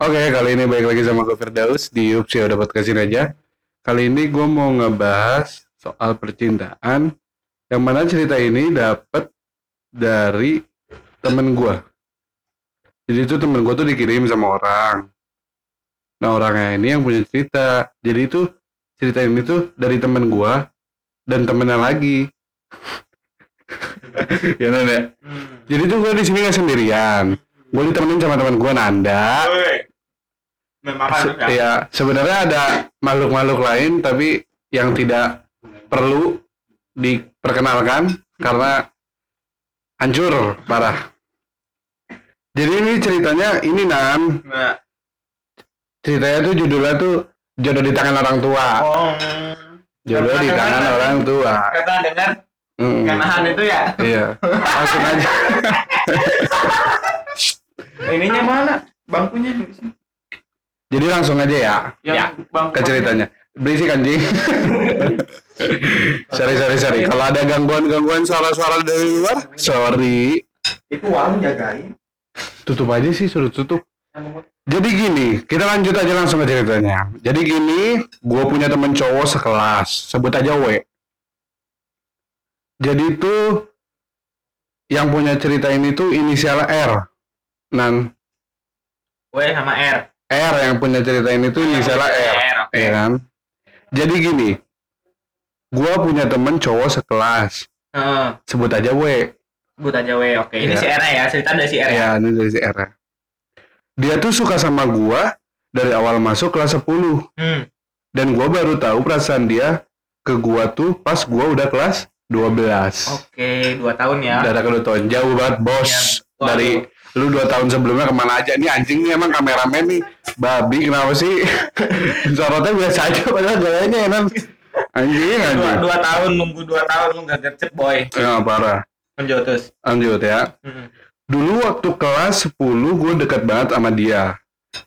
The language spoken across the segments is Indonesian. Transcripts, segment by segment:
Oke, kali ini balik lagi sama gue Firdaus di Yup sih dapat kasih aja. Kali ini gue mau ngebahas soal percintaan yang mana cerita ini dapat dari temen gue. Jadi itu temen gue tuh dikirim sama orang. Nah orangnya ini yang punya cerita. Jadi itu cerita ini tuh dari temen gue dan temennya lagi. ya ya. Hmm. Jadi tuh gue di sini nggak sendirian. Gue ditemenin sama teman gue Nanda. Memang Se- ya sebenarnya ada makhluk-makhluk lain tapi yang tidak perlu diperkenalkan karena hancur parah. Jadi ini ceritanya ini nan Nah, ceritanya tuh judulnya tuh jodoh di tangan orang tua. oh. Jodoh di tangan orang tua. Kata dengar Mm-mm. kanahan itu ya. Iya. Langsung aja. Ininya mana? Bangkunya di sini. Jadi langsung aja ya Yang Ya, bangku. ke ceritanya. Berisik anjing. sorry sorry sorry. Kalau ada gangguan-gangguan suara-suara dari luar, sorry. Itu warung jagain. Tutup aja sih, suruh tutup. Jadi gini, kita lanjut aja langsung ke ceritanya. Jadi gini, gue punya temen cowok sekelas, sebut aja W. Jadi itu yang punya cerita ini tuh inisial R. Nan W sama R. R yang punya cerita ini tuh inisial R, R. Oke. ya kan? Jadi gini, gue punya temen cowok sekelas, Heeh. sebut aja W. Sebut aja W. Oke. Ini Iya. si R ya. Cerita dari si R ya. Ya, ini dari si R. Dia tuh suka sama gua dari awal masuk kelas 10. Hmm. Dan gua baru tahu perasaan dia ke gua tuh pas gua udah kelas 12. Oke, dua tahun ya. Udah ada tahun jauh banget, bos. Iya. Waduh. Dari lu dua tahun sebelumnya ke mana aja? Ini anjing nih emang kameramen nih. Babi kenapa sih? Sorotnya biasa aja padahal gayanya enak. Anjing, Dua, anjing. dua tahun nunggu dua tahun lu gak gercep boy. Ya, parah. Lanjut terus. Lanjut ya. Hmm. Dulu waktu kelas 10 gue deket banget sama dia.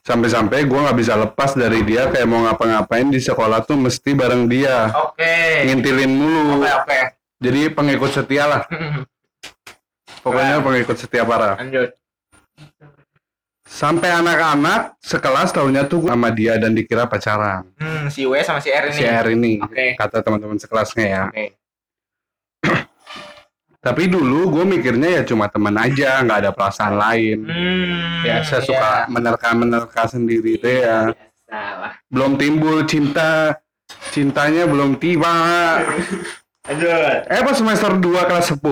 Sampai-sampai gue nggak bisa lepas dari dia kayak mau ngapa-ngapain di sekolah tuh mesti bareng dia. Oke. Ngintilin mulu. Oke oke. Jadi pengikut setia lah. Pokoknya pengikut setia parah. Lanjut. Sampai anak-anak sekelas tahunya tuh sama dia dan dikira pacaran. Hmm, si W sama si R ini. Si R ini. Oke. Kata teman-teman sekelasnya ya. Oke. Tapi dulu gue mikirnya ya cuma teman aja, nggak ada perasaan lain. Hmm. Ya saya suka menerka-menerka sendiri itu ya. Salah. belum timbul cinta cintanya belum tiba Lanjut. eh pas semester 2 kelas 10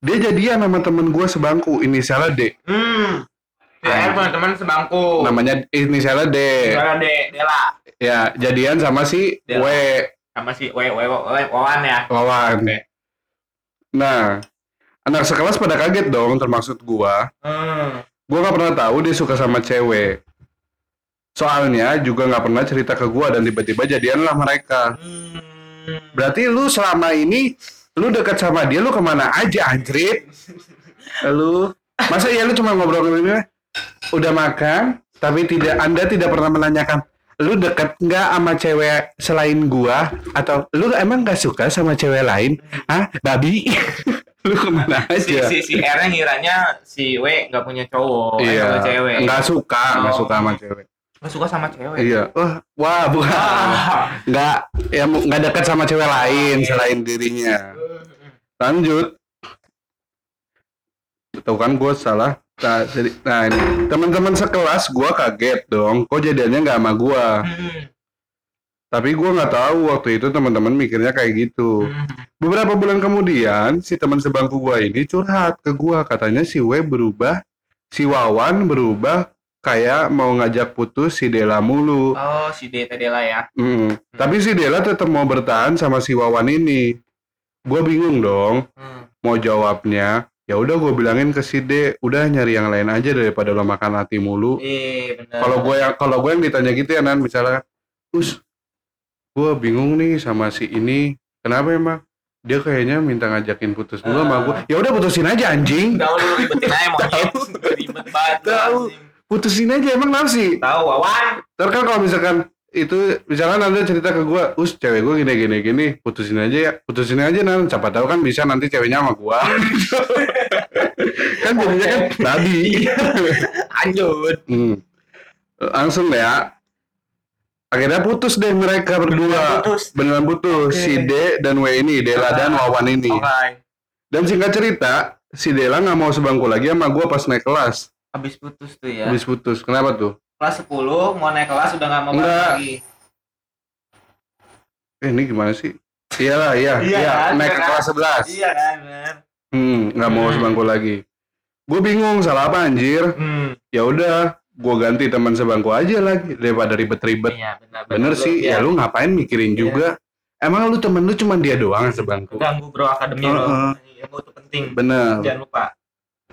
dia jadian sama temen gue sebangku inisialnya D Hmm. Si R punya teman sebangku. namanya inisialnya D Gimana D? Dela. ya jadian sama si Dela. W Sama si W W W Wawan ya. Wawan nah anak sekelas pada kaget dong termaksud gua Hmm. gua nggak pernah tahu dia suka sama cewek soalnya juga nggak pernah cerita ke gua dan tiba-tiba jadianlah mereka Hmm. Berarti lu selama ini lu deket sama dia lu ke mana aja anjrit? Lu masa ya lu cuma ngobrol ini udah makan tapi tidak Anda tidak pernah menanyakan lu deket nggak sama cewek selain gua atau lu emang nggak suka sama cewek lain? Hah, babi? lu ke mana Si, aja? si, si R nya ngiranya si W nggak punya cowok, nggak Iya, punya cewek. nggak suka, nggak Oh. suka sama cewek. Nggak suka sama cewek. Iya, wah, wah bukan, Ah. nggak, ya nggak deket sama cewek lain Oke. selain dirinya. lanjut tuh kan gue salah nah, jadi, nah ini teman-teman sekelas gue kaget dong kok jadiannya nggak sama gue Hmm. tapi gue nggak tahu waktu itu teman-teman mikirnya kayak gitu Hmm. beberapa bulan kemudian si teman sebangku gue ini curhat ke gue katanya si W berubah si Wawan berubah kayak mau ngajak putus si Dela mulu Oh, si D tadi lah ya. Mm. tapi si Dela tetap mau bertahan sama si Wawan ini gue bingung dong Hmm. mau jawabnya ya udah gue bilangin ke si D udah nyari yang lain aja daripada lo makan hati mulu Iya, kalau gue yang kalau gue yang ditanya gitu ya nan misalnya us gue bingung nih sama si ini kenapa emang dia kayaknya minta ngajakin putus dulu sama gue ya udah putusin aja anjing Tahu lu ribetin aja monyet. Ribet banget. lu, Tahu. putusin aja emang kenapa sih Tahu Wawan. Ntar kan kalau misalkan itu misalkan anda cerita ke gue, us cewek gue gini gini gini, putusin aja ya, putusin aja nan, siapa tahu kan bisa nanti ceweknya sama gue. kan jadinya kan babi. Lanjut. Hmm. langsung ya akhirnya putus deh mereka berdua Putus. beneran putus Oke. si D dan W ini Dela dan Wawan ini Oke. dan singkat cerita si Dela nggak mau sebangku lagi sama gue pas naik kelas Habis putus tuh ya. habis putus kenapa tuh Kelas 10 mau naik kelas udah nggak mau Enggak. lagi. eh ini gimana sih iyalah iya Iya iya kan, naik iya ke kan. kelas 11 Iya kan, bener. hmm nggak mau Hmm. sebangku lagi gue bingung salah apa anjir Hmm. ya udah gue ganti teman sebangku aja lagi daripada ribet-ribet Iya, benar. bener sih ya lu ngapain mikirin Iya. juga emang lu temen lu cuma dia doang sebangku ganggu bro akademi lo. Heeh. Ilmu itu penting. bener Jangan lupa.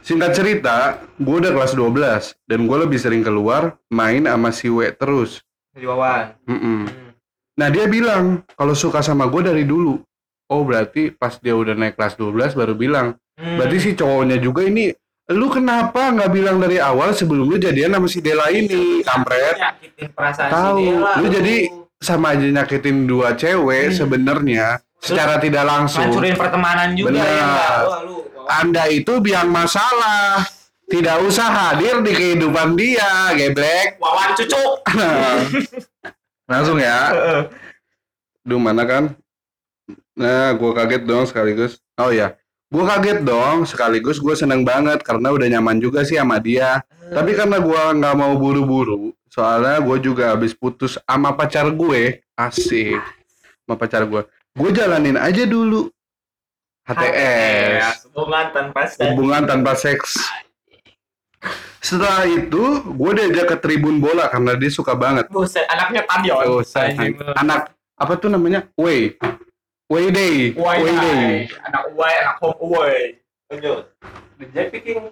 Singkat cerita, gue udah kelas 12 dan gue lebih sering keluar main sama si W terus. Jadi Wawan. Mm-mm. Hmm. Nah dia bilang kalau suka sama gue dari dulu. Oh berarti pas dia udah naik kelas 12 baru bilang. Hmm. Berarti si cowoknya juga ini, lu kenapa nggak bilang dari awal sebelum lu jadian sama si Dela ini, kampret? Nyakitin perasaan Tahu. si Dela. Lu jadi- Sama aja nyakitin dua cewek Hmm. sebenarnya secara tidak langsung. ngancurin pertemanan juga Bener. ya? Wah, lu. Anda itu biang masalah. Tidak usah hadir di kehidupan dia, geblek. Wawan cucu. Langsung ya. Duh mana kan? Nah, gue kaget dong sekaligus. Oh ya, gue kaget dong sekaligus gue seneng banget karena udah nyaman juga sih sama dia. Tapi karena gue nggak mau buru-buru, soalnya gue juga habis putus sama pacar gue, asik, sama pacar gue. Gue jalanin aja dulu HTS, Hubungan tanpa seks. hubungan tanpa seks. Setelah itu, gue diajak ke tribun bola karena dia suka banget. Buset, anaknya Tadion. Oh, sayang. anak apa tuh namanya? Way. Way Day. Uwai, Way Day. Anak uwai, anak home uwai. Lanjut. Picking.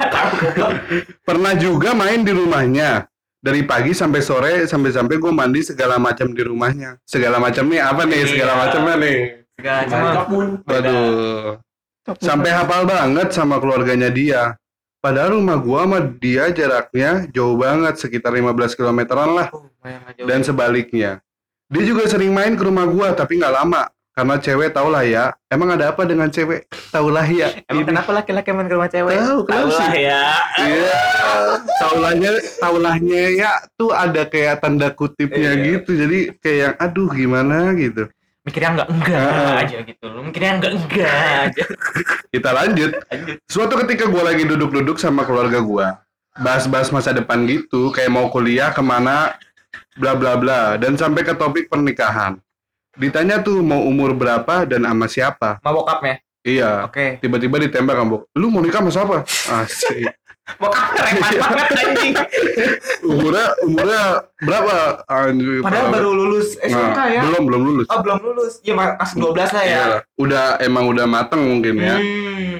Pernah juga main di rumahnya. Dari pagi sampai sore sampai-sampai gue mandi segala macam di rumahnya. Segala macam nih apa nih? Segala Iya. macamnya nih. Segala macam. Waduh. Sampai hafal banget sama keluarganya dia. Padahal rumah gua sama dia jaraknya jauh banget, sekitar 15 kilometeran lah. Oh. Dan sebaliknya. Dia juga sering main ke rumah gua, tapi nggak lama. Karena cewek tau lah ya. Emang ada apa dengan cewek? Tau lah ya. Emang kenapa laki-laki main ke rumah cewek? Tahu, kenapa Tahu lah sih? ya. Iya. Taulahnya, taulahnya ya tuh ada kayak tanda kutipnya Iya. gitu. Jadi kayak yang aduh gimana gitu. Mikirnya enggak enggak Ah. aja gitu. Lu mikirnya enggak enggak aja. Kita lanjut. Lanjut. Suatu ketika gua lagi duduk-duduk sama keluarga gua, bahas-bahas masa depan gitu, kayak mau kuliah ke mana, bla bla bla, dan sampai ke topik pernikahan. Ditanya tuh mau umur berapa dan sama siapa? Mau bokapnya? Iya. Oke. Tiba-tiba ditembak kamu, lu mau nikah sama siapa? Asik. Bokapnya reman banget anjing. Umurnya umurnya berapa? Anjir. Padahal parah. baru lulus SMK Nah, ya. Belum belum lulus. Oh, belum lulus. Ya pas 12 lah ya. Iya. Udah emang udah mateng mungkin ya. Hmm.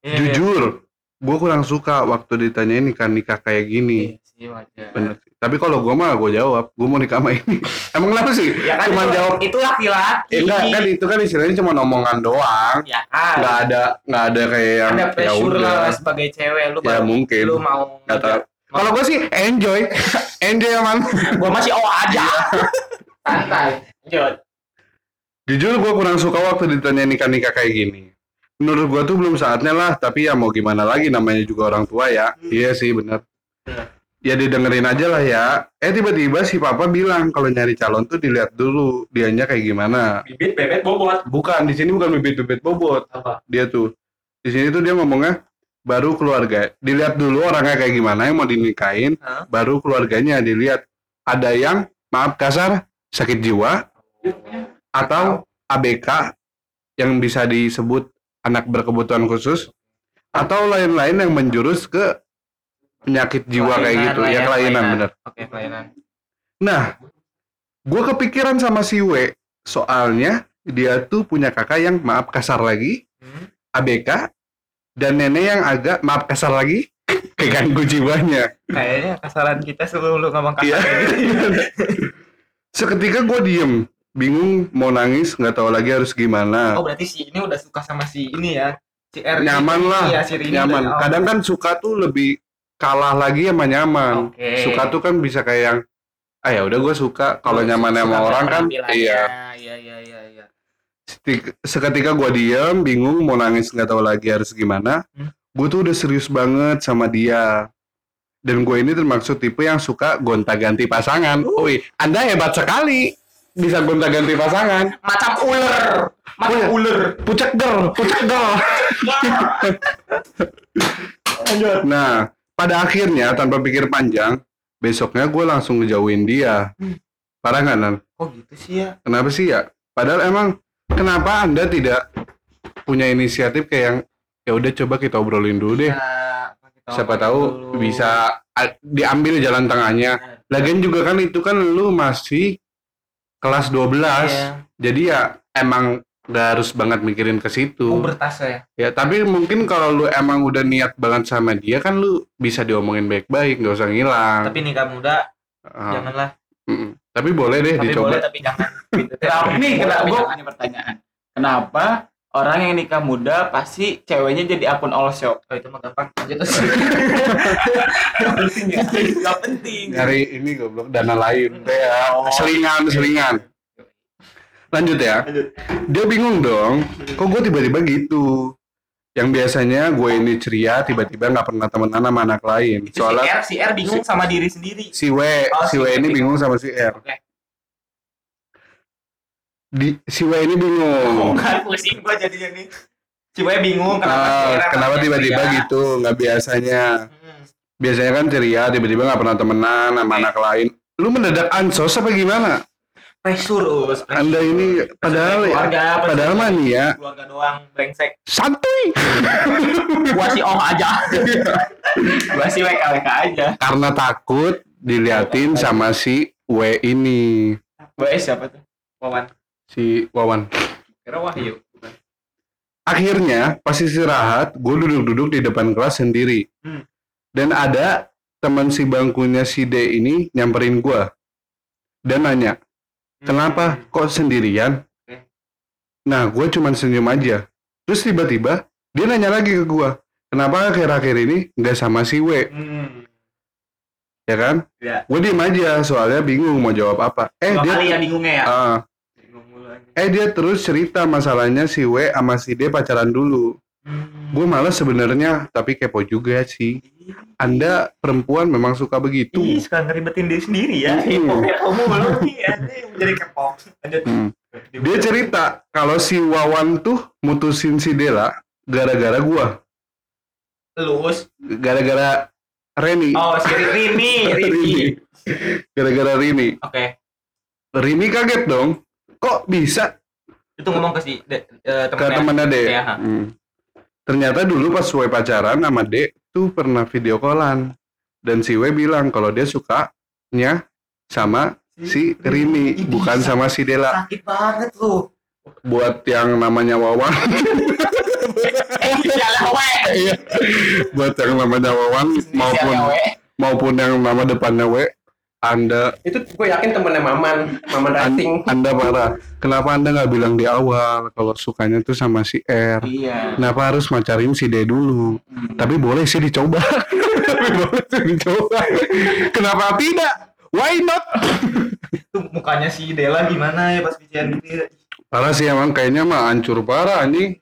Iya, Jujur, gue kurang suka waktu ditanya nikah nikah kayak iya. gini. Iya sih, wajar. Bener. Tapi kalau gue mah gue jawab, gue mau nikah sama ini. Emang kenapa sih? Ya kan Cuma itu, jawab. itu laki-laki. Eh, enggak kan itu kan istilahnya cuma omongan doang. Ya kan. Nggak ada nggak ada kayak yang ada ya pressure udah. lah sebagai cewek lu Ya baru mungkin. lu mau tahu. Kalau gue sih enjoy, enjoy aman. gua masih oh aja Iya. santai lanjut Jujur gue kurang suka waktu ditanya nikah-nikah kayak gini. Menurut gue tuh belum saatnya lah, tapi ya mau gimana lagi namanya juga orang tua ya. Hmm. Iya sih. Bener. Ya didengerin aja lah ya. Eh tiba-tiba si papa bilang kalau nyari calon tuh dilihat dulu dianya kayak gimana. bibit bebet bobot Bukan di sini bukan bibit-bibit bobot. apa Dia tuh di sini tuh dia ngomongnya baru keluarga. Dilihat dulu orangnya kayak gimana yang mau dinikahin, Hah? baru keluarganya dilihat. Ada yang maaf kasar sakit jiwa atau ABK yang bisa disebut anak berkebutuhan khusus atau lain-lain yang menjurus ke penyakit jiwa kayak Kelainan gitu. lah ya ya, kelainan kelainan. bener. Oke kelainan. Nah gue kepikiran sama si W. Soalnya dia tuh punya kakak yang maaf kasar lagi. Hmm. ABK dan nenek yang agak maaf kasar lagi. Keganggu jiwanya. Kayaknya kasaran kita sebelum lu ngomong kasar kayak gitu. seketika gue diem. Bingung mau nangis nggak tahu lagi harus gimana. Oh berarti si ini udah suka sama si ini ya. Si R nyaman lah Iya, si Rini nyaman. oh. kadang kan suka tuh lebih kalah lagi sama nyaman Oke. suka tuh kan bisa kayak yang ah ya udah gue suka kalau nyaman sama orang kan iya iya iya iya iya seketika gue diem bingung mau nangis nggak tahu lagi harus gimana Hmm. gue tuh udah serius banget sama dia Dan gue ini termasuk tipe yang suka gonta-ganti pasangan. Wih, Anda hebat sekali bisa gonta-ganti pasangan. Macam ular. Macam Ular. Pucek girl, pucek girl. Lanjut. Nah, pada akhirnya tanpa pikir panjang, besoknya gue langsung ngejauhin dia. Parah nggak, Nan? Kok gitu sih ya? Kenapa sih ya? Padahal emang kenapa Anda tidak punya inisiatif kayak yang ya udah coba kita obrolin dulu deh. Ya, Siapa tahu dulu. bisa diambil jalan tengahnya. Lagian juga kan itu kan lu masih kelas 12. Iya. Jadi ya emang gak harus banget mikirin ke situ. Pubertas ya. Ya, tapi mungkin kalau lu emang udah niat banget sama dia kan lu bisa diomongin baik-baik, nggak usah ngilang. Tapi nikah muda Ah, janganlah. mm-mm. Tapi boleh deh Tapi dicoba. boleh tapi jangan. Gitu. Kenapa nih? Kenapa? Gua ini pertanyaan. Kenapa orang yang nikah muda pasti ceweknya jadi akun all shop? Oh, itu mah gampang. Lanjut terus. Gak penting ya. Gak penting. Nyari ini goblok dana lain teh ya. Selingan, selingan. Lanjut ya. Lanjut. Dia bingung dong. Kok gue tiba-tiba gitu? Yang biasanya gue ini ceria, tiba-tiba nggak pernah temenan sama anak lain. Itu si Soalnya R, si R bingung sama diri sendiri. si W, Oh, si si W W ini bingung. sama si R. Oke. Di, si W ini Oh, bingung. kan pusing gua jadinya nih. Si Boy bingung kenapa si Ah, R kenapa namanya tiba-tiba gitu? Nggak biasanya. Hmm. Biasanya kan ceria, tiba-tiba nggak pernah temenan sama anak lain. Lu mendadak ansos apa gimana? Pressure, Us. Pressure. Anda ini padahal ya, keluarga, padahal mah nih ya keluarga doang brengsek. santuy Gua si Oh aja. Gua si WK WK aja. karena takut diliatin sama si W ini Gue siapa tuh? Wawan. si Wawan. Kira Wahyu. Bukan. Akhirnya pas istirahat, gue duduk-duduk di depan kelas sendiri. Hmm. Dan ada teman si bangkunya si D ini nyamperin gue dan nanya, kenapa kok sendirian? Oke. Nah, gue cuman senyum aja. Terus tiba-tiba dia nanya lagi ke gue, kenapa akhir-akhir ini nggak sama si W? Hmm. Ya kan? Ya. Gue diem aja, soalnya bingung mau jawab apa. Eh Dua dia, kali ya bingungnya ya. Ah, Bingung eh dia terus cerita masalahnya si W sama si D pacaran dulu. Gue males sebenarnya, tapi kepo juga sih. Anda perempuan memang suka begitu. Ih, suka ngeribetin diri sendiri ya. Hmm. Hipoknya kamu belum nih ya. Jadi kepo. Lanjut. Hmm. Dia cerita kalau si Wawan tuh mutusin si Dela gara-gara gua, Lulus. gara-gara Reni. Oh, si Rini. Rini. Gara-gara Rini. Oke. Rini kaget dong. Kok bisa Itu ngomong ke si de, ke temennya. temennya D? Iya, ha. Hmm. Ternyata dulu pas W pacaran sama D tuh pernah video callan. Dan si W bilang kalau dia sukanya sama si Rini, bukan sama si Dela. Sakit banget lu. Buat yang namanya Wawan, Eh. Iya. buat yang namanya Wawan maupun maupun yang nama depannya W, Anda itu gue yakin temennya Maman Maman an- Rating Anda parah. Kenapa Anda nggak bilang di awal kalau sukanya tuh sama si R? Iya. Kenapa harus macarin si D dulu? Tapi boleh sih dicoba. Tapi boleh sih dicoba. Kenapa tidak? Why not? Itu mukanya si Dela gimana ya pas bicara gitu. Parah sih emang kayaknya mah hancur parah anjing.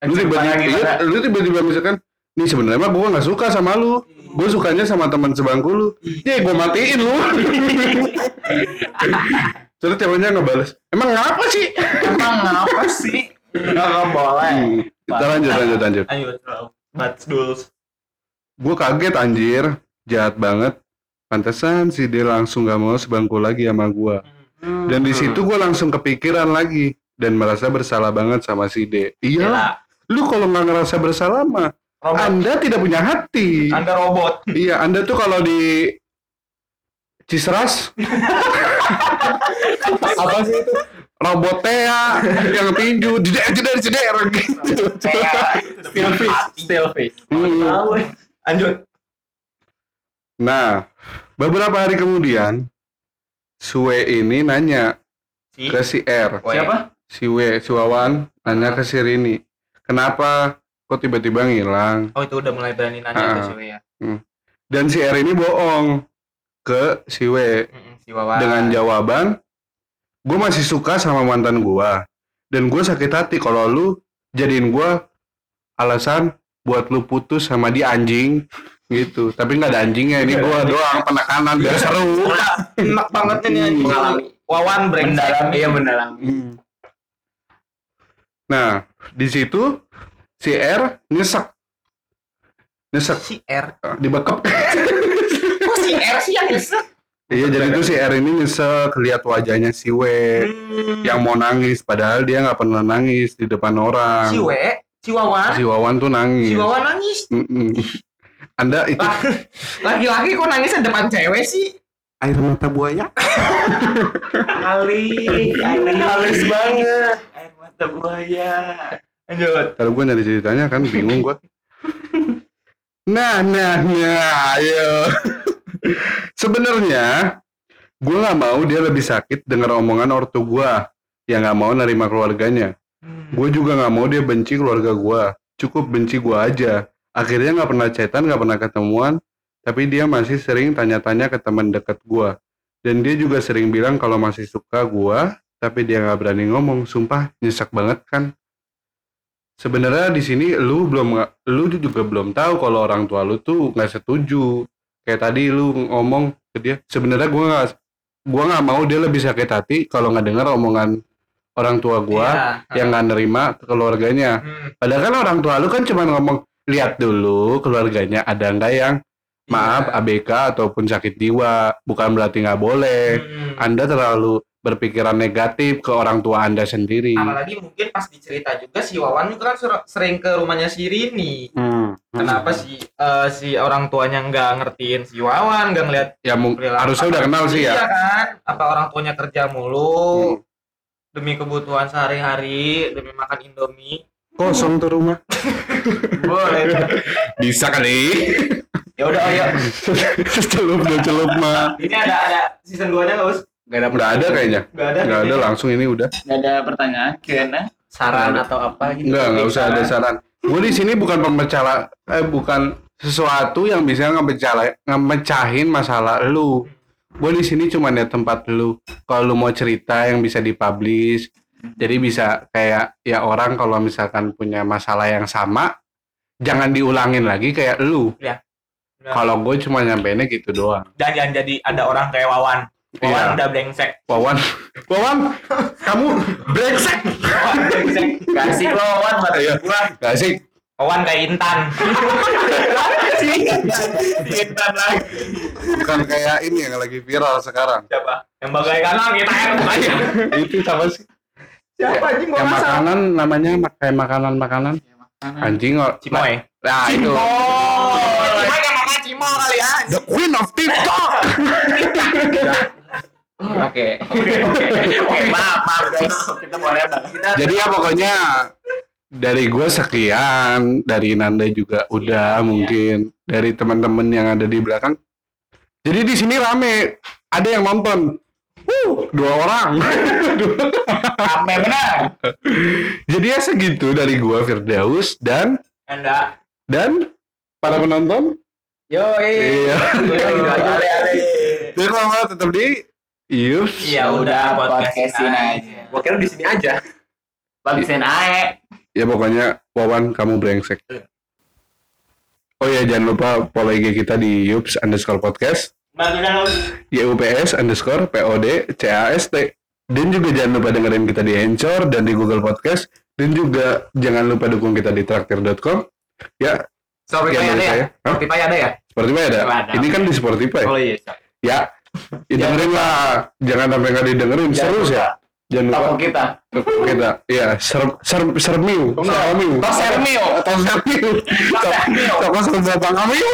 Lu tiba-tiba, iya, lu tiba-tiba misalkan, nih sebenarnya mah gua nggak suka sama lu. Gue sukanya sama teman sebangku lu. Ya gua matiin lu. Terus ceweknya ngebales. Emang ngapa sih? Emang apa sih? Nggak boleh. Hmm, Kita lanjut lanjut lanjut. Ayo. Bats. Gue kaget anjir, jahat banget. Pantesan si dia langsung gak mau sebangku lagi sama gua. Dan di situ gue langsung kepikiran lagi dan merasa bersalah banget sama si D. Iya, Dela. lu kalau nggak ngerasa bersalah mah, Robot. anda tidak punya hati. Anda robot. Iya, anda tuh kalau di Cisras apa sih itu? Robot Tea yang tinju, jeder jeder jeder gitu. Still fish. Still fish. Hmm. Lanjut. Nah, beberapa hari kemudian, Sue ini nanya Si ke si R. Siapa? si W, si Wawan, nanya ke si Rini, kenapa kok tiba-tiba ngilang? Oh, itu udah mulai berani nanya Ah. tuh si W ya. Dan si R ini bohong ke si W Mm-mm, Si Wawan. dengan jawaban, gue masih suka sama mantan gue, dan gue sakit hati kalau lu jadiin gue alasan buat lu putus sama dia anjing. gitu tapi nggak ada anjingnya ini gua doang penekanan biar seru enak banget ini anjing. Wawan brengsek. Mendalami ya mendalami. nah di situ si R nyesek nyesek Si R. dibekep Kok si R sih yang nyesek? iya jadi tuh si R ini nyesek lihat wajahnya si W Hmm. yang mau nangis padahal dia nggak pernah nangis di depan orang Si W, si Wawan, si Wawan tuh nangis si Wawan nangis. Anda itu Laki-laki kok nangis di depan cewek sih? air mata buaya Kali, kali halus banget. Air mata buaya. Lanjut. kalau gue nyari ceritanya kan bingung gue nah nah nah ayo. Sebenarnya gue nggak mau dia lebih sakit dengar omongan ortu gue yang nggak mau nerima keluarganya. Gue juga nggak mau dia benci keluarga gue cukup benci gue aja. Akhirnya nggak pernah chatan nggak pernah ketemuan tapi dia masih sering tanya-tanya ke teman dekat gue dan dia juga sering bilang kalau masih suka gue tapi dia nggak berani ngomong. Sumpah nyesek banget kan sebenarnya di sini lu belum nggak- lu juga belum tahu kalau orang tua lu tuh nggak setuju kayak tadi lu ngomong ke dia sebenarnya gua nggak gua nggak mau dia lebih sakit hati kalau nggak dengar omongan orang tua gua Iya. yang nggak nerima ke keluarganya Hmm, padahal kan orang tua lu kan cuma ngomong lihat dulu keluarganya ada nggak yang maaf iya. ABK ataupun sakit jiwa bukan berarti nggak boleh Hmm. anda terlalu berpikiran negatif ke orang tua anda sendiri Apalagi mungkin pas dicerita juga si Wawan juga kan ser- sering ke rumahnya si Rini. Hmm. Kenapa si eh, si orang tuanya nggak ngertiin si Wawan, nggak ngeliat ya mung- perilaku- harusnya udah kenal sih ya Iya kan? Apa orang tuanya kerja mulu Hmm. demi kebutuhan sehari-hari, demi makan Indomie. kosong tuh rumah Boleh. bisa kali ya udah, oh ya. celup celup mah Ini ada ada season 2-nya nggak, Us? Gak ada nggak ada kayaknya. Nggak ada. nggak ada langsung ini udah. Gak ada pertanyaan Q&A Saran atau apa gitu. nggak nggak usah ada saran. gue di sini bukan pemecah eh bukan sesuatu yang bisa ngemecahin ngemecahin masalah lu. Gue di sini cuma ada tempat lu. Kalau lu mau cerita yang bisa dipublish jadi bisa kayak ya orang kalau misalkan punya masalah yang sama jangan diulangin lagi kayak lu. Iya. kalau gue cuma nyampeinnya gitu doang. Dan jangan jadi ada orang kayak Wawan. Wawan Iya. udah brengsek. Wawan Wawan kamu brengsek Wawan brengsek. Kasih lawan buat Iya. gua gak sih Wawan kayak Intan. Intan lagi bukan kayak ini yang lagi viral sekarang Siapa? Yang bagaikan langit air mukanya. itu sama sih Siapa anjing yang nggak salah. makanan namanya mak- kayak makanan makanan anjing oh, Cimoy. nah itu Cimoy yang makan cimo kali ya. the queen of TikTok Oke. Oke. Maaf Maaf guys. Kita boleh Kita jadi ya pokoknya dari gue sekian dari Nanda juga udah mungkin dari teman-teman yang ada di belakang. Jadi di sini rame. Ada yang nonton. Uh, dua orang. Rame benar. Jadi ya segitu dari gua Firdaus dan Anda. dan para penonton. Yo, iya. Jadi kalau mau tetap di Yus. Ya udah podcastin aja Gua kira di sini aja. Bagusin aja Ya pokoknya Wawan kamu brengsek. Oh ya jangan lupa follow IG kita di Yups underscore podcast. YUPS underscore POD CAST. Dan juga jangan lupa dengerin kita di Anchor dan di Google Podcast. Dan juga jangan lupa dukung kita di traktir.com. Ya, Spotify sekian ada ya? Spotify ada ya? Spotify ada? Ada. Ini kan di Spotify. Oh iya. Ya, ya dengerin lah. Jangan sampai nggak didengerin. Seru sih ya. Jangan lupa. Toko kita. Kita. Iya ser ser sermiu sermiu Tos Hermio atau sermiu toko serba bang Amiu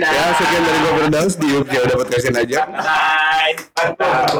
ya sekian dari gue Firdaus di Yuk ya dapat kasihin aja Bye.